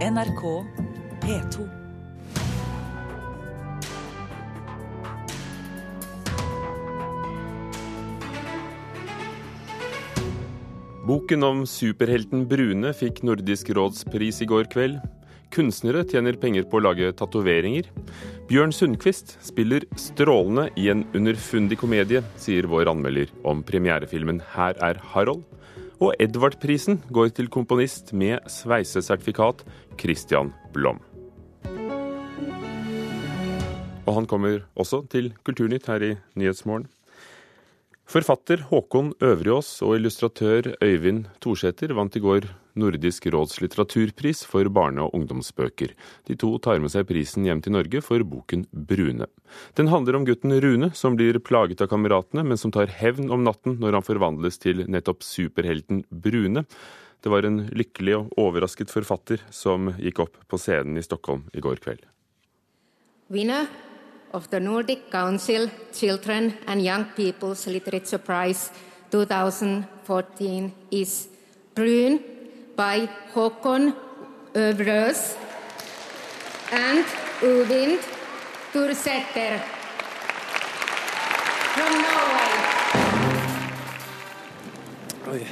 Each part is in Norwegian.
NRK P2. Boken om superhelten Brune fikk Nordisk råds pris i går kveld. Kunstnere tjener penger på å lage tatoveringer. Bjørn Sundquist spiller strålende i en underfundig komedie, sier vår anmelder om premierefilmen 'Her er Harold'. Og Edvard-prisen går til komponist med sveisesertifikat Christian Blom. Og han kommer også til Kulturnytt her i Nyhetsmorgen. Forfatter Håkon Øvrigås og illustratør Øyvind Thorsæter vant i går Nordisk råds litteraturpris for barne- og ungdomsbøker. De to tar med seg prisen hjem til Norge for boken 'Brune'. Den handler om gutten Rune, som blir plaget av kameratene, men som tar hevn om natten når han forvandles til nettopp superhelten Brune. Det var en lykkelig og overrasket forfatter som gikk opp på scenen i Stockholm i går kveld. Winner of the Nordic Council Children and Young People's Literature Prize 2014 is Brun by Håkon Øvrøs and Uvind Tursæter from Norway. Oi.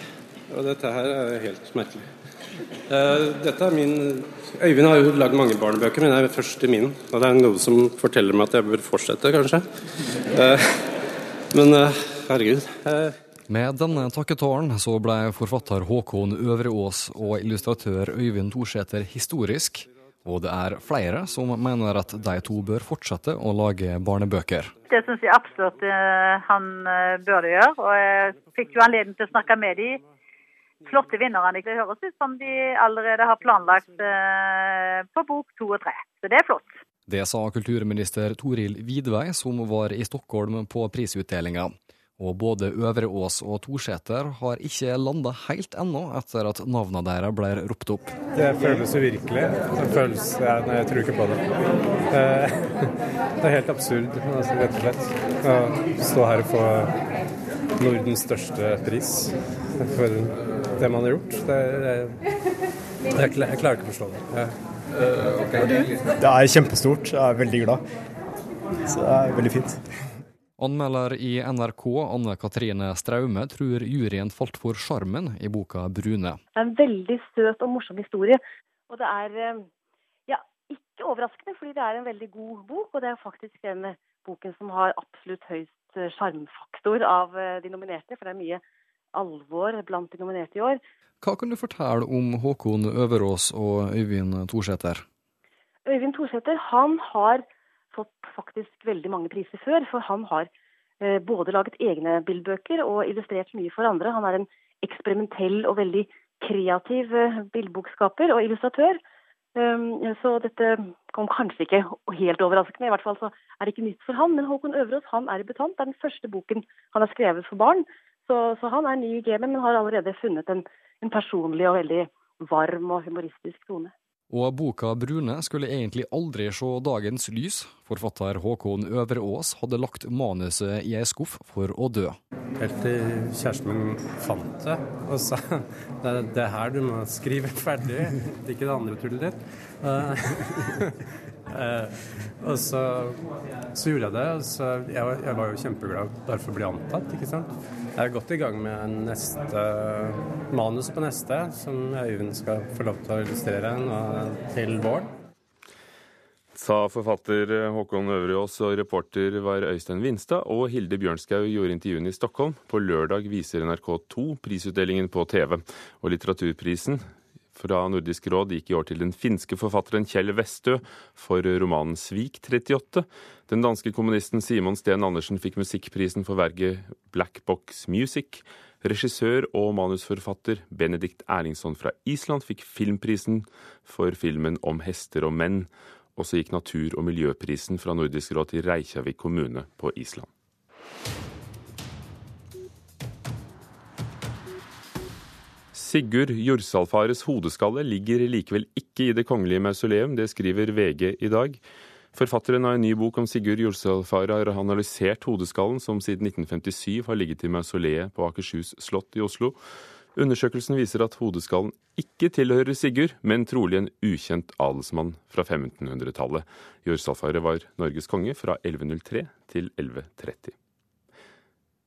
Og dette her er helt merkelig. Uh, dette er min Øyvind har jo lagd mange barnebøker, men det er først i min. Og det er noe som forteller meg at jeg bør fortsette, kanskje. Uh, men uh, herregud. Eh, Med denne takketalen så ble forfatter Håkon Øvreås og illustratør Øyvind Thorsæter historisk. Og det er flere som mener at de to bør fortsette å lage barnebøker. Det syns jeg absolutt eh, han bør det gjøre. Og jeg fikk jo anledning til å snakke med de flotte vinnerne. Det høres ut som de allerede har planlagt eh, på bok to og tre. Så det er flott. Det sa kulturminister Toril Vidvei, som var i Stockholm på prisutdelinga. Og både Øvreås og Torseter har ikke landa helt ennå etter at navnene deres ble ropt opp. Det føles uvirkelig. Det føles, ja, nei, jeg tror ikke på det. Eh, Det er helt absurd, altså, rett og slett. Å stå her og få Nordens største pris for det man har gjort. Det, det, jeg, jeg klarer ikke å forstå det. Jeg, Det er kjempestort. Jeg er veldig glad. Så det er veldig fint. Anmelder i NRK, Anne Katrine Straume, tror juryen falt for sjarmen i boka 'Brune'. Det er en veldig søt og morsom historie. Og det er eh, ja, ikke overraskende, fordi det er en veldig god bok. Og det er faktisk den eh, boken som har absolutt høyst eh, sjarmfaktor av de nominerte. For det er mye alvor blant de nominerte i år. Hva kan du fortelle om Håkon Øverås og Øyvind Thorsæter? Øyvind Thorsæter han har fått faktisk veldig mange priser før. For han har eh, både laget egne bildbøker og illustrert mye for andre. Han er en eksperimentell og veldig kreativ eh, bildbokskaper og illustratør. Um, så dette kom kanskje ikke helt overraskende. I hvert fall så er det ikke nytt for han. Men Håkon Øverås han er debutant. Det er den første boken han har skrevet for barn. Så, så han er ny i gamet, men har allerede funnet en, en personlig og veldig varm og humoristisk tone. Og boka 'Brune' skulle egentlig aldri se dagens lys. Forfatter Håkon Øvreås hadde lagt manuset i ei skuff for å dø. helt til kjæresten min fant det og sa det er det her du må skrive ferdig, ikke det andre tullet ditt. Eh, eh, og så, så gjorde jeg det. og så jeg, var, jeg var jo kjempeglad bare for å antatt. ikke sant? Jeg er godt i gang med neste manus på neste, som Øyvind skal få lov til å illustrere nå til våren. Sa forfatter Håkon Øvreås og reporter var Øystein Vinstad, og Hilde Bjørnskau gjorde intervjuene i Stockholm. På lørdag viser NRK2 prisutdelingen på TV, og litteraturprisen fra Nordisk råd gikk i år til den finske forfatteren Kjell Westø for romanen 'Svik 38'. Den danske kommunisten Simon Steen Andersen fikk musikkprisen for verket Black Box Music. Regissør og manusforfatter Benedikt Erlingsson fra Island fikk filmprisen for filmen om hester og menn. Og så gikk natur- og miljøprisen fra Nordisk råd til Reykjavik kommune på Island. Sigurd Jorsalfares hodeskalle ligger likevel ikke i Det kongelige mausoleum, det skriver VG i dag. Forfatteren av en ny bok om Sigurd Jorsalfare har analysert hodeskallen, som siden 1957 har ligget i mausoleet på Akershus slott i Oslo. Undersøkelsen viser at hodeskallen ikke tilhører Sigurd, men trolig en ukjent adelsmann fra 1500-tallet. Jorsalfare var Norges konge fra 1103 til 1130.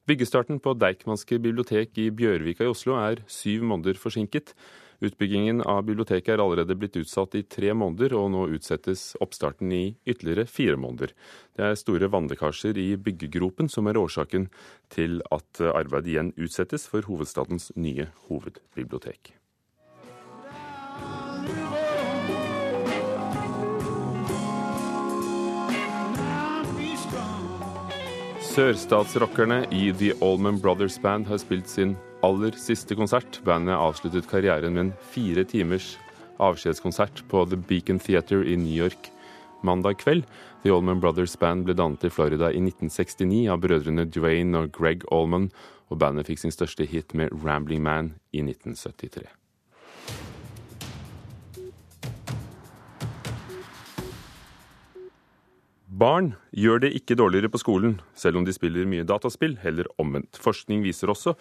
Byggestarten på Deichmanske bibliotek i Bjørvika i Oslo er syv måneder forsinket. Utbyggingen av biblioteket er allerede blitt utsatt i tre måneder, og nå utsettes oppstarten i ytterligere fire måneder. Det er store vannlekkasjer i byggegropen som er årsaken til at arbeidet igjen utsettes for hovedstadens nye hovedbibliotek. Sørstatsrockerne i The Allman Brothers Band har spilt sin aller siste konsert. Bandet avsluttet karrieren med en fire timers avskjedskonsert på The Beacon Theater i New York mandag kveld. The Allman Brothers Band ble dannet i Florida i 1969 av brødrene Dwayne og Greg Allman, og bandet fikk sin største hit med Rambling Man i 1973. Barn gjør det ikke dårligere på skolen, selv om de spiller mye dataspill, heller omvendt. Forskning viser også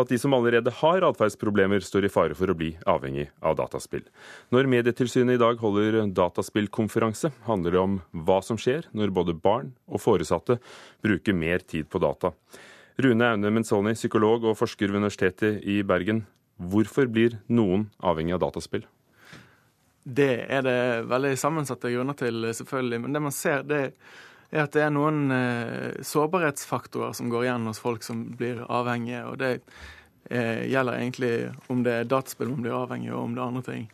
at de som allerede har atferdsproblemer, står i fare for å bli avhengig av dataspill. Når Medietilsynet i dag holder dataspillkonferanse, handler det om hva som skjer når både barn og foresatte bruker mer tid på data. Rune Aune Menzoni, psykolog og forsker ved Universitetet i Bergen. Hvorfor blir noen avhengig av dataspill? Det er det veldig sammensatte grunner til, selvfølgelig. Men det man ser, det er at det er noen eh, sårbarhetsfaktorer som går igjen hos folk som blir avhengige. Og det eh, gjelder egentlig om det er dataspill man blir avhengig av, og om det er andre ting.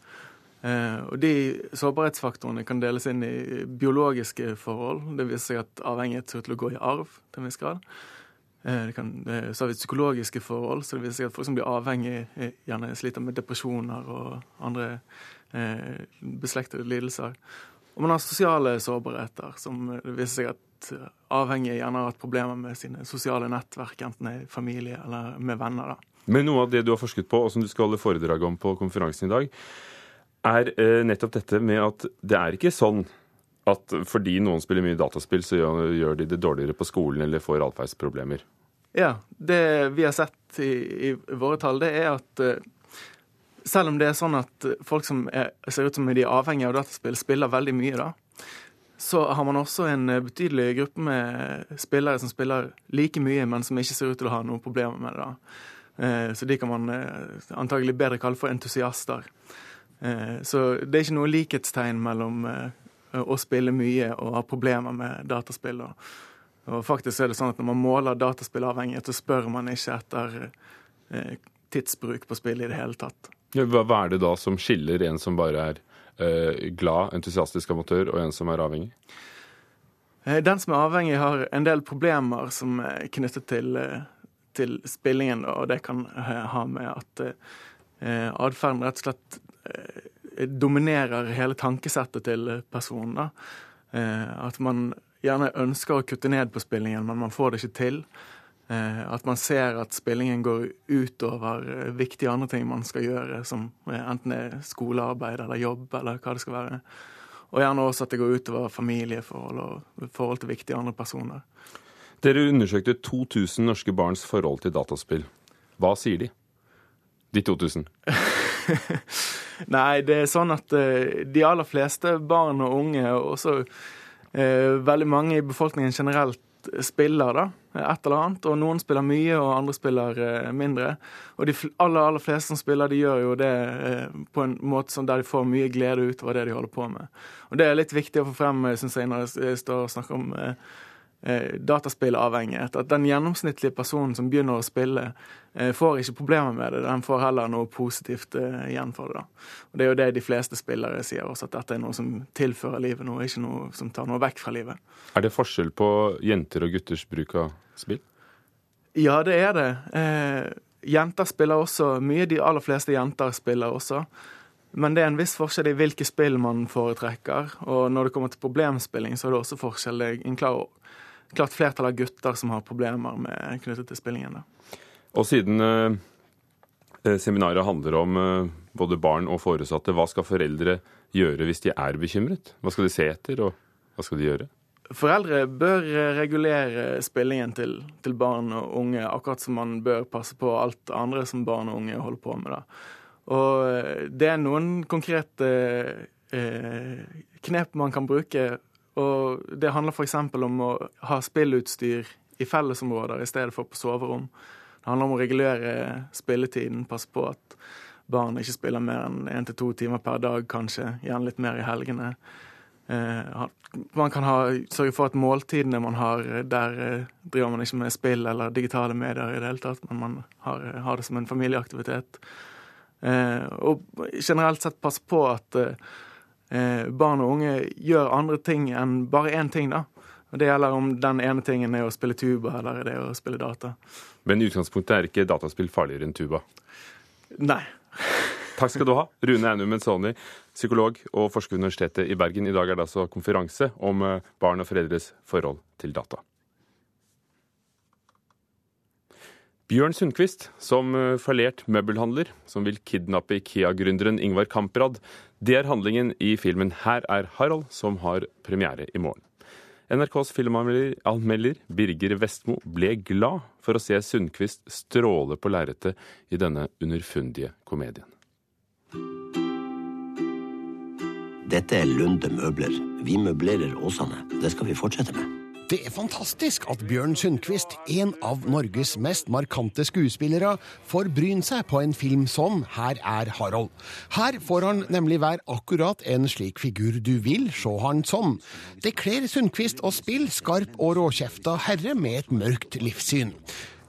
Eh, og de sårbarhetsfaktorene kan deles inn i biologiske forhold. Det viser seg at avhengighet ser ut til å gå i arv til en viss grad. Eh, det kan, så har vi psykologiske forhold, så det viser seg at folk som blir avhengige, eh, gjerne sliter med depresjoner og andre eh, beslektede lidelser. Og man har sosiale sårbarheter, som det viser seg at avhengige gjerne har hatt problemer med sine sosiale nettverk, enten i familie eller med venner. da. Men noe av det du har forsket på, og som du skal holde foredrag om på konferansen i dag, er eh, nettopp dette med at det er ikke sånn at fordi noen spiller mye dataspill, så gjør, de det dårligere på skolen eller får atferdsproblemer. Ja, det vi har sett i, i våre tall, det er at uh, selv om det er sånn at folk som er, ser ut som de er avhengige av dataspill, spiller veldig mye, da, så har man også en betydelig gruppe med spillere som spiller like mye, men som ikke ser ut til å ha noen problemer med det. da. Uh, så de kan man antagelig bedre kalle for entusiaster. Så det er ikke noe likhetstegn mellom å spiller mye og har problemer med dataspill. Og faktisk er det sånn at Når man måler dataspillavhengighet, så spør man ikke etter eh, tidsbruk på spill i det hele tatt. Hva er det da som skiller en som bare er eh, glad, entusiastisk amatør, og en som er avhengig? Eh, den som er avhengig, har en del problemer som er knyttet til, eh, til spillingen. Og det kan ha med at eh, atferden rett og slett eh, dominerer hele tankesettet til personen. Eh, at man gjerne ønsker å kutte ned på spillingen, men man får det ikke til. Eh, at man ser at spillingen går utover eh, viktige andre ting man skal gjøre, som enten er skolearbeid eller jobb eller hva det skal være. Og gjerne også at det går utover familieforhold og forhold til viktige andre personer. Dere undersøkte 2000 norske barns forhold til dataspill. Hva sier de? De 2000? Nei, det er sånn at uh, de aller fleste barn og unge, og også eh, veldig mange i befolkningen generelt, spiller da, et eller annet. Og noen spiller mye, og andre spiller eh, mindre. Og de aller, aller fleste som spiller, de gjør jo det på en måte sånn der de får mye glede utover det de holder på med. Og det er litt viktig å få frem, syns jeg, når jeg står og snakker om eh, dataspillavhengighet. At den gjennomsnittlige personen som begynner å spille, eh, får ikke problemer med det. Den får heller noe positivt eh, igjen for det. da. Og Det er jo det de fleste spillere sier også, at dette er noe som tilfører livet noe, ikke noe som tar noe vekk fra livet. Er det forskjell på jenter og gutters bruk av spill? Ja, det er det. Eh, jenter spiller også mye. De aller fleste jenter spiller også. Men det er en viss forskjell i hvilke spill man foretrekker. Og når det kommer til problemspilling, så er det også forskjell. Det er en klar klart flertall av gutter som har problemer med, knyttet til spillingen. Da. Og siden eh, eh, seminaret handler om eh, både barn og foresatte, hva skal foreldre gjøre hvis de er bekymret? Hva skal de se etter, og hva skal de gjøre? foreldre bør regulere spillingen til, til, barn og unge, akkurat som man bør passe på alt andre som barn og unge holder på med. Da. Og det er noen konkrete eh, knep man kan bruke. Og det handler f.eks. om å ha spillutstyr i fellesområder i stedet for på soverom. Det handler om å regulere spilletiden, passe på at barn ikke spiller mer enn én til to timer per dag, kanskje. Gjerne litt mer i helgene. Eh, man kan ha, sørge for at måltidene man har, der eh, driver man ikke med spill eller digitale medier i det hele tatt, men man har, har det som en familieaktivitet. Eh, og generelt sett passe på at barn og unge gjør andre ting enn bare én ting, da. Og Det gjelder om den ene tingen er å spille tuba eller det å spille data. Men i utgangspunktet er ikke dataspill farligere enn tuba? Nei. Takk skal du ha, Rune Einum Menzoni, psykolog og forsker ved Universitetet i Bergen. I dag er det altså konferanse om eh, barn og foreldres forhold til data. Bjørn Sundquist, som eh, fallert møbelhandler, som vil kidnappe Ikea-gründeren Ingvar Kamprad. Det er handlingen i filmen 'Her er Harald', som har premiere i morgen. NRKs filmanmelder Birger Vestmo ble glad for å se Sundquist stråle på lerretet i denne underfundige komedien. Dette er Lunde møbler. Vi møblerer Åsane. Det skal vi fortsette med. Det er fantastisk at Bjørn Sundquist, en av Norges mest markante skuespillere, får bryne seg på en film som Her er Harald. Her får han nemlig være akkurat en slik figur du vil se han som. Det kler Sundquist å spille skarp og råkjefta herre med et mørkt livssyn.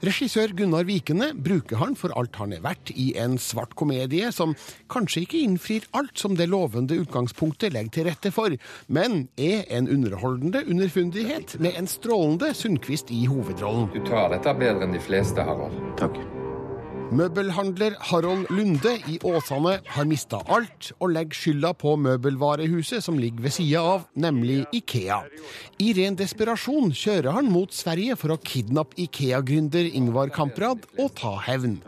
Regissør Gunnar Vikene bruker han for alt han er verdt i en svart komedie som kanskje ikke innfrir alt som det lovende utgangspunktet legger til rette for, men er en underholdende underfundighet med en strålende Sundquist i hovedrollen. Du tar dette bedre enn de fleste, Harald. Takk. Møbelhandler Harold Lunde i Åsane har mista alt, og legger skylda på møbelvarehuset som ligger ved sida av, nemlig Ikea. I ren desperasjon kjører han mot Sverige for å kidnappe Ikea-gründer Ingvar Kamprad og ta hevn.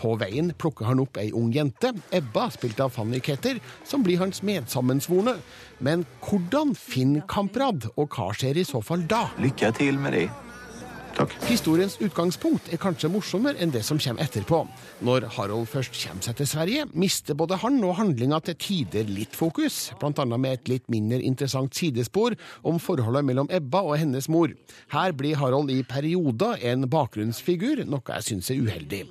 På veien plukker han opp ei ung jente, Ebba, spilt av Fanny Ketter, som blir hans medsammensvorne. Men hvordan finner Kamprad, og hva skjer i så fall da? Lykke til med det. Takk. Historiens utgangspunkt er kanskje morsommere enn det som kommer etterpå. Når Harold først kommer seg til Sverige, mister både han og handlinga til tider litt fokus, bl.a. med et litt mindre interessant sidespor om forholdet mellom Ebba og hennes mor. Her blir Harold i perioder en bakgrunnsfigur, noe jeg syns er uheldig.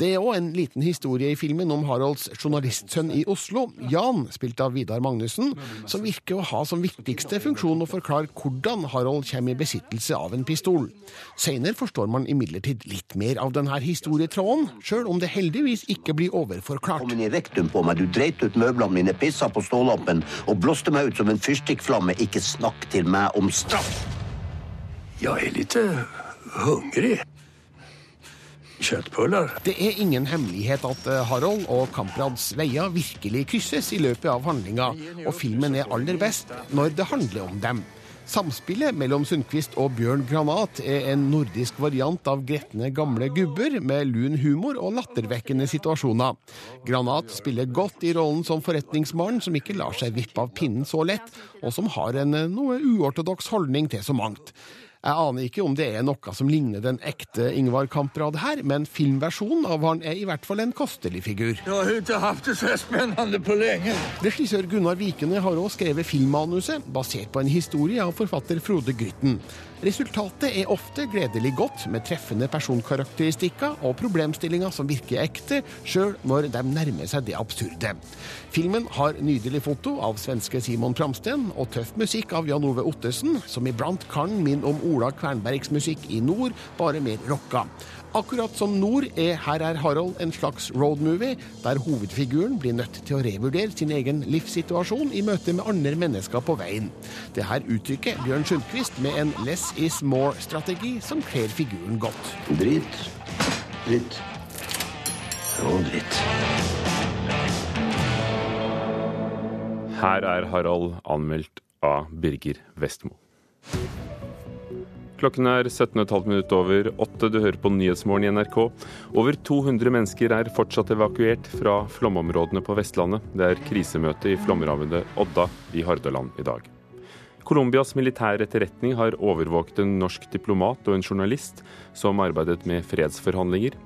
Det er òg en liten historie i filmen om Harolds journalistsønn i Oslo, Jan, spilt av Vidar Magnussen, som virker å ha som viktigste funksjon å forklare hvordan Harold kommer i besittelse av en pistol. Seinere forstår man imidlertid litt mer av denne historietråden, sjøl om det heldigvis ikke blir overforklart. Kom inn i rektum på meg, du dreit ut møblene mine, pissa på stålampen og blåste meg ut som en fyrstikkflamme. Ikke snakk til meg om straff! Jeg er litt hungrig. Kjøttpuller. Det er ingen hemmelighet at eh, Harold og Kamprads veier virkelig krysses i løpet av handlinga, og filmen er aller best når det handler om dem. Samspillet mellom Sundquist og Bjørn Granat er en nordisk variant av gretne gamle gubber med lun humor og lattervekkende situasjoner. Granat spiller godt i rollen som forretningsmannen som ikke lar seg vippe av pinnen så lett, og som har en noe uortodoks holdning til så mangt. Jeg aner ikke om det er noe som ligner den ekte Ingvar Kamprad her, men filmversjonen av han er i hvert fall en kostelig figur. Jeg har ikke hatt det så spennende på lenge. Regissør Gunnar Vikene har også skrevet filmmanuset, basert på en historie av forfatter Frode Grytten. Resultatet er ofte gledelig godt, med treffende personkarakteristikker og problemstillinger som virker ekte, sjøl når de nærmer seg det absurde. Filmen har nydelig foto av svenske Simon Pramsten og tøff musikk av Jan Ove Ottesen, som iblant kan minne om Ola Kvernbergs musikk i nord, bare mer rocka. Akkurat som Nord er Her er Harald en slags roadmovie, der hovedfiguren blir nødt til å revurdere sin egen livssituasjon i møte med andre mennesker på veien. Det her uttrykker Bjørn Sundquist med en less is more-strategi som kler figuren godt. Dritt, dritt og dritt. Her er Harald anmeldt av Birger Vestmo. Klokken er 17,5 minutter over åtte. Du hører på Nyhetsmorgen i NRK. Over 200 mennesker er fortsatt evakuert fra flomområdene på Vestlandet. Det er krisemøte i flomrammede Odda i Hordaland i dag. Colombias militære etterretning har overvåket en norsk diplomat og en journalist som arbeidet med fredsforhandlinger.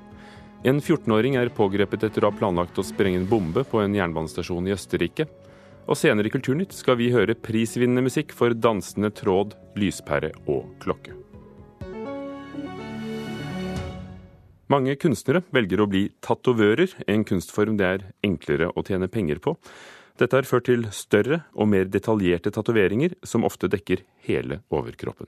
En 14-åring er pågrepet etter å ha planlagt å sprenge en bombe på en jernbanestasjon i Østerrike. Og senere i Kulturnytt skal vi høre prisvinnende musikk for dansende tråd, lyspære og klokke. Mange kunstnere velger å bli tatovører, en kunstform det er enklere å tjene penger på. Dette har ført til større og mer detaljerte tatoveringer, som ofte dekker hele overkroppen.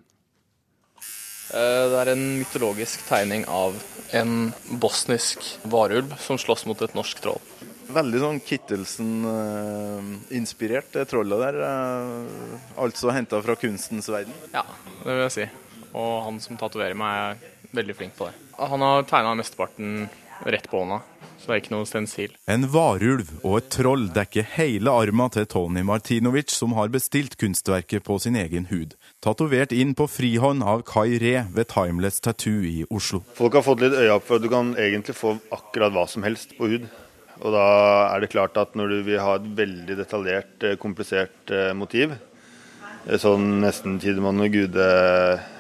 Eh, det er en mytologisk tegning av en bosnisk varulv som slåss mot et norsk troll. Veldig sånn Kittelsen-inspirert, det trollet der. eh, Altså henta fra kunstens verden. Ja, det vil jeg si. Og han som tatoverer meg, er veldig flink på det. Han har tegna mesteparten rett på hånda, så det er ikke noe stensil. En varulv og et troll dekker hele arma til Tony Martinovic, som har bestilt kunstverket på sin egen hud. Tatovert inn på frihånd av Kai Re ved Timeless Tattoo i Oslo. Folk har fått litt øye opp for at du kan egentlig få akkurat hva som helst på hud. Og da er det klart at når du vil ha et veldig detaljert, eh, komplisert eh, motiv, eh, sånn nesten Tidemann og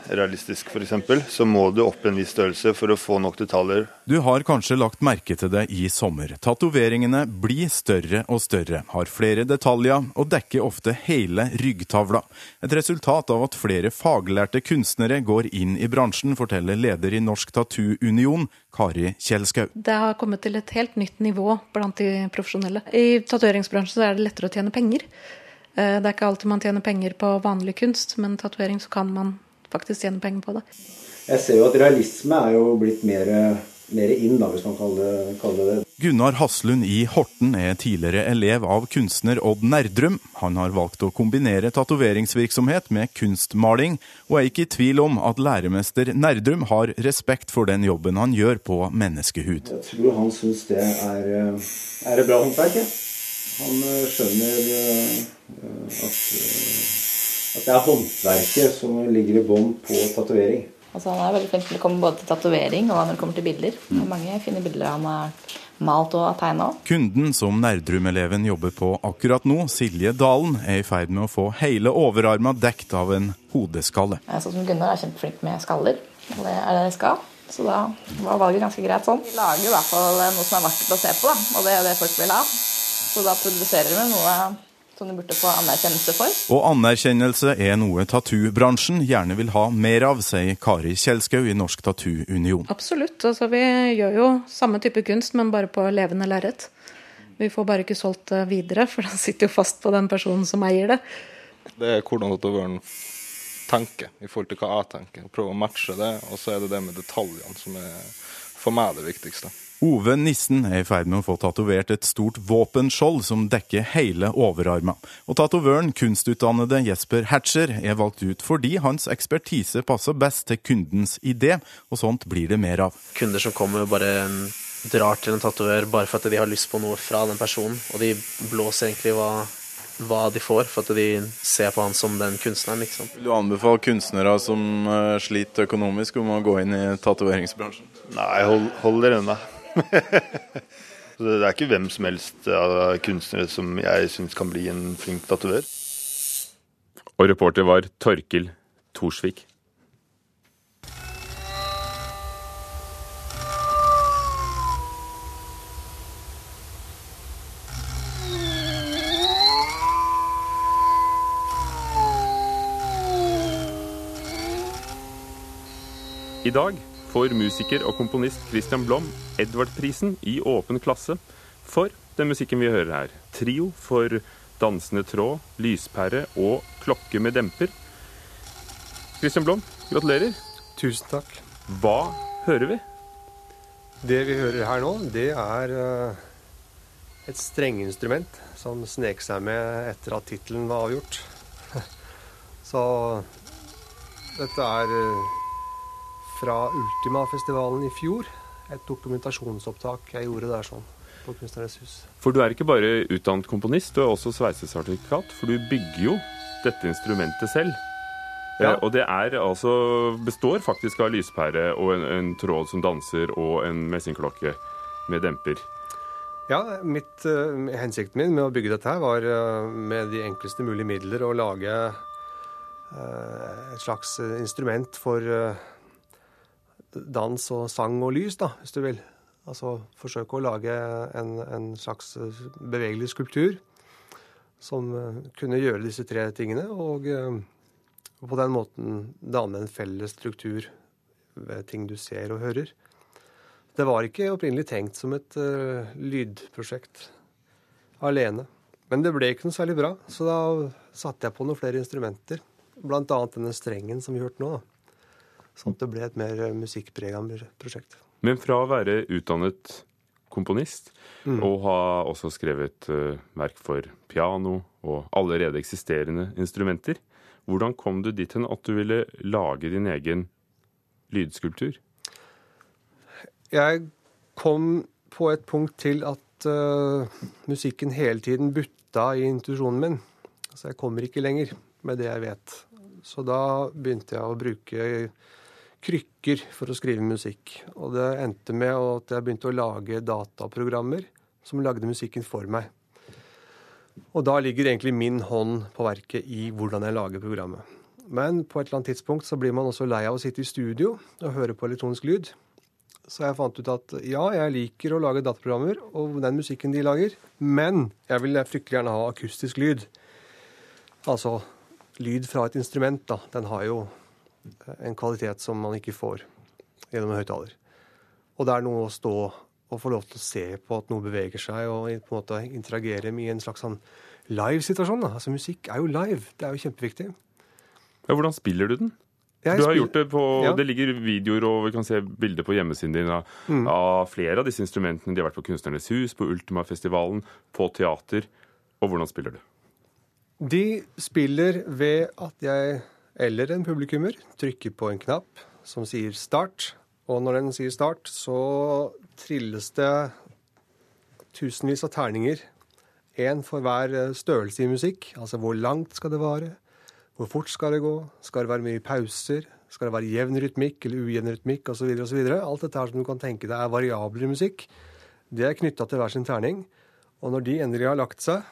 Gude-realistisk f.eks., så må du opp en viss størrelse for å få nok detaljer. Du har kanskje lagt merke til det i sommer. Tatoveringene blir større og større, har flere detaljer og dekker ofte hele ryggtavla. Et resultat av at flere faglærte kunstnere går inn i bransjen, forteller leder i Norsk Tattoo Union, Kari Kjelskau. Det har kommet til et helt nytt nivå blant de profesjonelle. I tatoveringsbransjen er det lettere å tjene penger. Eh, Det er ikke alltid man tjener penger på vanlig kunst, men tatovering så kan man faktisk tjene penger på det. Jeg ser jo at realisme er jo blitt mer, mer inn, da, hvis man kaller det, kaller det. Gunnar Haslund i Horten er tidligere elev av kunstner Odd Nerdrum. Han har valgt å kombinere tatoveringsvirksomhet med kunstmaling, og er ikke i tvil om at læremester Nerdrum har respekt for den jobben han gjør på menneskehud. Jeg tror han syns det er, eh, er et bra håndverk. Ja. Han eh, skjønner eh, eh, at det er håndverket som ligger i bånn på tatovering. Altså, han er veldig flink til å komme både til tatovering og når det kommer til bilder. Er mange fine bilder han har malt og tegna. Kunden som Nerdrum-eleven jobber på akkurat nå, Silje Dalen, er i ferd med å få hele overarma dekt av en hodeskalle. Sånn som Gunnar er kjempeflink med skaller, og det er det de skal. Så da var valget ganske greit sånn. Vi lager i hvert fall noe som er vakkert å se på, da, og det er det folk vil ha. Så da produserer vi noe som de burde få anerkjennelse for. Og anerkjennelse er noe tattoo-bransjen gjerne vil ha mer av, sier Kari Kjelskau i Norsk Tattoo Union. Absolutt. Altså, vi gjør jo samme type kunst, men bare på levende lerret. Vi får bare ikke solgt det videre, for det sitter jo fast på den personen som eier det. Det er hvordan tatovøren tenker i forhold til hva jeg tenker. Prøve å matche det, og så er det det med detaljene som er for meg det viktigste. Ove Nissen er i ferd med å få tatovert et stort våpenskjold som dekker hele overarmen. Og tatovøren, kunstutdannede Jesper Hatcher, er valgt ut fordi hans ekspertise passer best til kundens idé, og sånt blir det mer av. Kunder som kommer bare drar til en tatovør bare for at de har lyst på noe fra den personen, og de blåser egentlig hva, hva de får, for at de ser på han som den kunstneren. liksom. Vil du anbefale kunstnere som eh, sliter økonomisk om å gå inn i tatoveringsbransjen? Nei, hold, hold dere unna. Det er ikke hvem som helst av kunstnere som jeg syns kan bli en flink tatovør. Og reporter var Torkil Torsvik. I dag får musiker og komponist Christian Blom Edvard-prisen i åpen klasse for den musikken vi hører her. Trio for dansende tråd, lyspære og klokke med demper. Christian Blom, gratulerer. Tusen takk. Hva hører vi? Det vi hører her nå, det er eh, et strengeinstrument som snek seg med etter at tittelen var avgjort. Så dette er eh, fra Ultima-festivalen i fjor. Et dokumentasjonsopptak jeg gjorde der sånn, på Kunstnernes hus. For du er ikke bare utdannet komponist, du er også sveisesertifikat. For du bygger jo dette instrumentet selv. Ja. Eh, og det er altså består faktisk av lyspære og en, en tråd som danser og en messingklokke med demper. Ja, mitt, uh, hensikten min med å bygge dette her var uh, med de enkleste mulige midler å lage uh, et slags instrument for eh, dans og sang og lys, da, hvis du vil. Altså forsøke å lage en, en slags bevegelig skulptur som kunne gjøre disse tre tingene, og, og på den måten danne en felles struktur ved ting du ser og hører. Det var ikke opprinnelig tenkt som et uh, lydprosjekt alene. Men det ble ikke noe særlig bra, så da satte jeg på noen flere instrumenter. Blant annet denne strengen som vi hørte nå. Sånn at det ble et mer musikkprega prosjekt. Men fra å være utdannet komponist mm. og ha også skrevet uh, verk for piano og allerede eksisterende instrumenter, hvordan kom du dit hen at du ville lage din egen lydskulptur? Jeg kom på et punkt til at uh, musikken hele tiden butta i intuisjonen min. Så jeg kommer ikke lenger med det jeg vet. Så da begynte jeg å bruke krykker for å skrive musikk. Og det endte med at jeg begynte å lage dataprogrammer som lagde musikken for meg. Og da ligger egentlig min hånd på verket i hvordan jeg lager programmet. Men på et eller annet tidspunkt så blir man også lei av å sitte i studio og høre på elektronisk lyd. Så jeg fant ut at ja, jeg liker å lage dataprogrammer og den musikken de lager, men jeg vil fryktelig gjerne ha akustisk lyd. Altså lyd fra et instrument, da. Den har jo en kvalitet som man ikke får gjennom en høyttaler. Og det er noe å stå og få lov til å se på at noe beveger seg, og på en måte interagere med i en slags sånn live-situasjon. Altså Musikk er jo live. Det er jo kjempeviktig. Ja, Hvordan spiller du den? du har gjort Det på, ja. det ligger videoer og vi kan se bilder på hjemmesiden din av, mm. av, flere av disse instrumentene. De har vært på Kunstnernes hus, på Ultima-festivalen, på teater. Og hvordan spiller du? De spiller ved at jeg eller en publikummer trykker på en knapp som sier start. Og når den sier start, så trilles det tusenvis av terninger. Én for hver størrelse i musikk. Altså hvor langt skal det vare? Hvor fort skal det gå? Skal det være mye pauser? Skal det være jevn rytmikk eller ujevn rytmikk osv.? Alt dette her som du kan tenke deg er variabler i musikk, det er knytta til hver sin terning. Og når de endelig har lagt seg,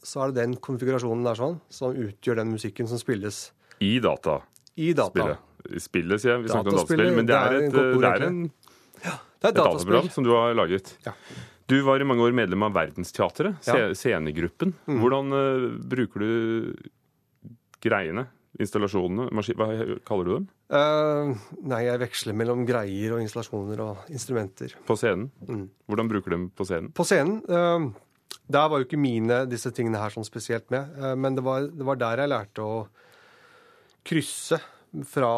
så er det den konfigurasjonen der sånn som utgjør den musikken som spilles. I data? I data. Spillet, Spillet sier jeg. Vi snakker om dataspill, men det er, et, det er, en, ja, det er et dataprogram som du har laget. Ja. Du var i mange år medlem av Verdensteatret, ja. scenegruppen. Mm. Hvordan uh, bruker du greiene? Installasjonene? Hva kaller du dem? Uh, nei, jeg veksler mellom greier og installasjoner og instrumenter. På scenen? Mm. Hvordan bruker du dem på scenen? På scenen? Uh, der var jo ikke mine disse tingene her sånn spesielt med. Men det var, det var, der jeg lærte å krysse fra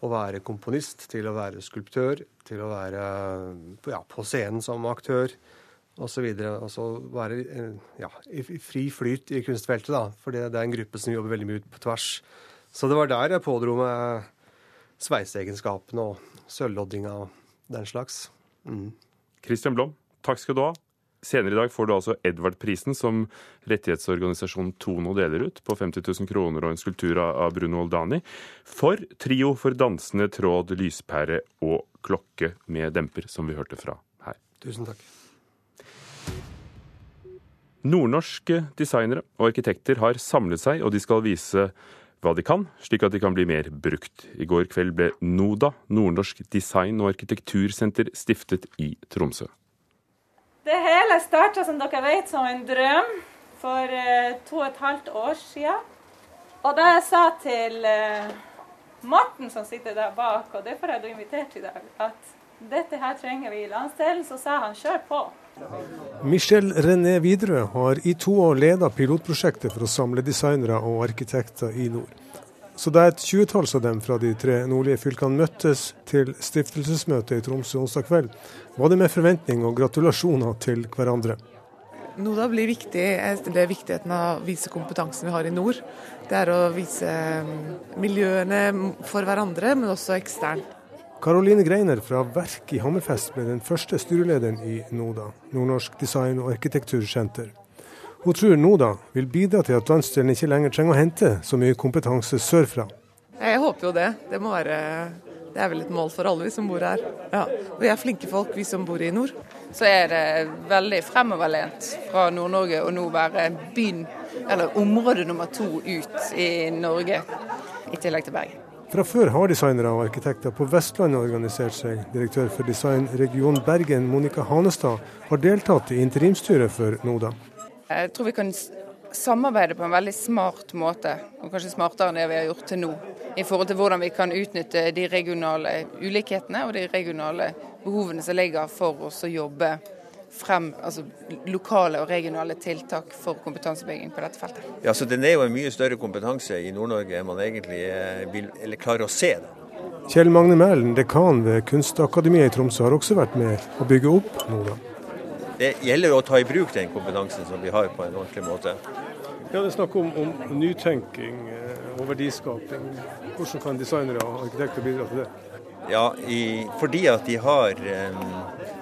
å være komponist til å være skulptør, til å være ja, på scenen som aktør osv. Altså være ja, i fri flyt i kunstfeltet, da. For det, er en gruppe som jobber veldig mye ut på tvers. Så det var der jeg pådro meg sveiseegenskapene og sølvloddinga og den slags. Mm. Christian Blom, takk skal du ha. Senere i dag får du altså Edvard-prisen, som rettighetsorganisasjonen Tono deler ut, på 50 000 kroner og en skulptur av Bruno Oldani, for trio for dansende tråd, lyspære og klokke med demper, som vi hørte fra her. Tusen takk. Nordnorske designere og arkitekter har samlet seg, og de skal vise hva de kan, slik at de kan bli mer brukt. I går kveld ble NODA, Nordnorsk design- og arkitektursenter, stiftet i Tromsø. Det hele starta, som dere vet, som en drøm for eh, to og et halvt år siden. Og da jeg sa til eh, Morten, som sitter der bak, og derfor har du invitert i dag, at dette her trenger vi i landsdelen, så sa han kjør på. Michel René Widerøe har i to år ledet pilotprosjektet for å samle designere og arkitekter i nord. Så da et tjuetalls av dem fra de tre nordlige fylkene møttes til stiftelsesmøte i Tromsø onsdag kveld, var det med forventning og gratulasjoner til hverandre. NODA blir viktig. Det er viktigheten av å vise kompetansen vi har i nord. Det er å vise miljøene for hverandre, men også eksternt. Karoline Greiner fra Verk i Hammerfest ble den første styrelederen i NODA, Nordnorsk design- og arkitektursenter. Hun tror NODA vil bidra til at landsdelen ikke lenger trenger å hente så mye kompetanse sørfra. Jeg håper jo det. Det, være, det er vel et mål for alle vi som bor her. Ja. Vi er flinke folk, vi som bor i nord. Så er det veldig fremoverlent fra Nord-Norge å nå være byen eller område nummer to ut i Norge, i tillegg til Bergen. Fra før har designere og arkitekter på Vestlandet organisert seg. Direktør for Design region Bergen, Monica Hanestad, har deltatt i interimstyret for NODA. Jeg tror vi kan samarbeide på en veldig smart måte, og kanskje smartere enn det vi har gjort til nå. I forhold til hvordan vi kan utnytte de regionale ulikhetene og de regionale behovene som ligger for oss å jobbe frem altså, lokale og regionale tiltak for kompetansebygging på dette feltet. Ja, så Den er jo en mye større kompetanse i Nord-Norge enn man egentlig eh, vil, eller klarer å se. Da. Kjell Magne Mælen, dekan ved Kunstakademiet i Tromsø, har også vært med å bygge opp NODA. Det gjelder å ta i bruk den kompetansen som vi har på en ordentlig måte. Ja, Det er snakk om, om nytenking eh, og verdiskaping. Hvordan kan designere og arkitekter bidra til det? Ja, i, fordi at de har um,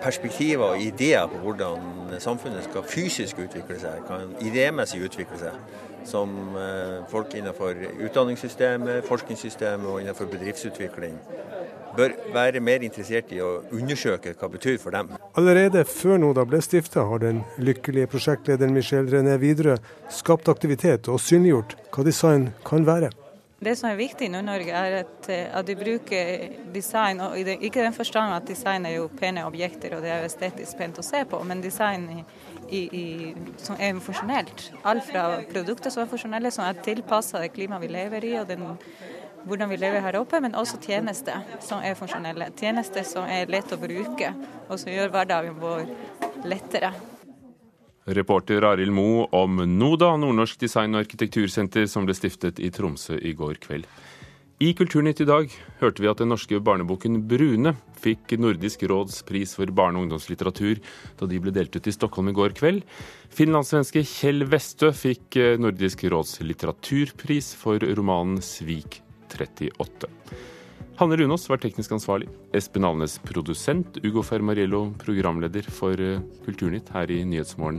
perspektiver og ideer på hvordan samfunnet skal fysisk utvikle seg, kan idémessig utvikle seg. Som uh, folk innenfor utdanningssystemet, forskningssystemet og innenfor bedriftsutvikling bør være mer interessert i å undersøke hva det betyr for dem. Allerede før NODA ble stifta, har den lykkelige prosjektlederen Michel René Widerøe skapt aktivitet og synliggjort hva design kan være. Det som er viktig i Nord-Norge, er at, eh, at, de bruker design, og ikke den forstand at design er jo pene objekter og det er jo estetisk pent å se på, men design i, i, som er funksjonelt. Alt fra produkter som er funksjonelle, som er tilpassa det klimaet vi lever i og den, hvordan vi lever her oppe, men også tjenester som er funksjonelle. Tjenester som er lett å bruke, og som gjør hverdagen vår lettere. Reporter Arild Moe om NODA, Nordnorsk design- og arkitektursenter, som ble stiftet i Tromsø i går kveld. I Kulturnytt i dag hørte vi at den norske barneboken Brune fikk Nordisk råds pris for barne- og ungdomslitteratur da de ble delt ut i Stockholm i går kveld. Finlandssvenske Kjell Westø fikk eh, Nordisk råds litteraturpris for romanen 'Svik 38'. Hanne Runås var teknisk ansvarlig. Espen Alnes produsent. Ugo Fermariello programleder for eh, Kulturnytt her i Nyhetsmorgen.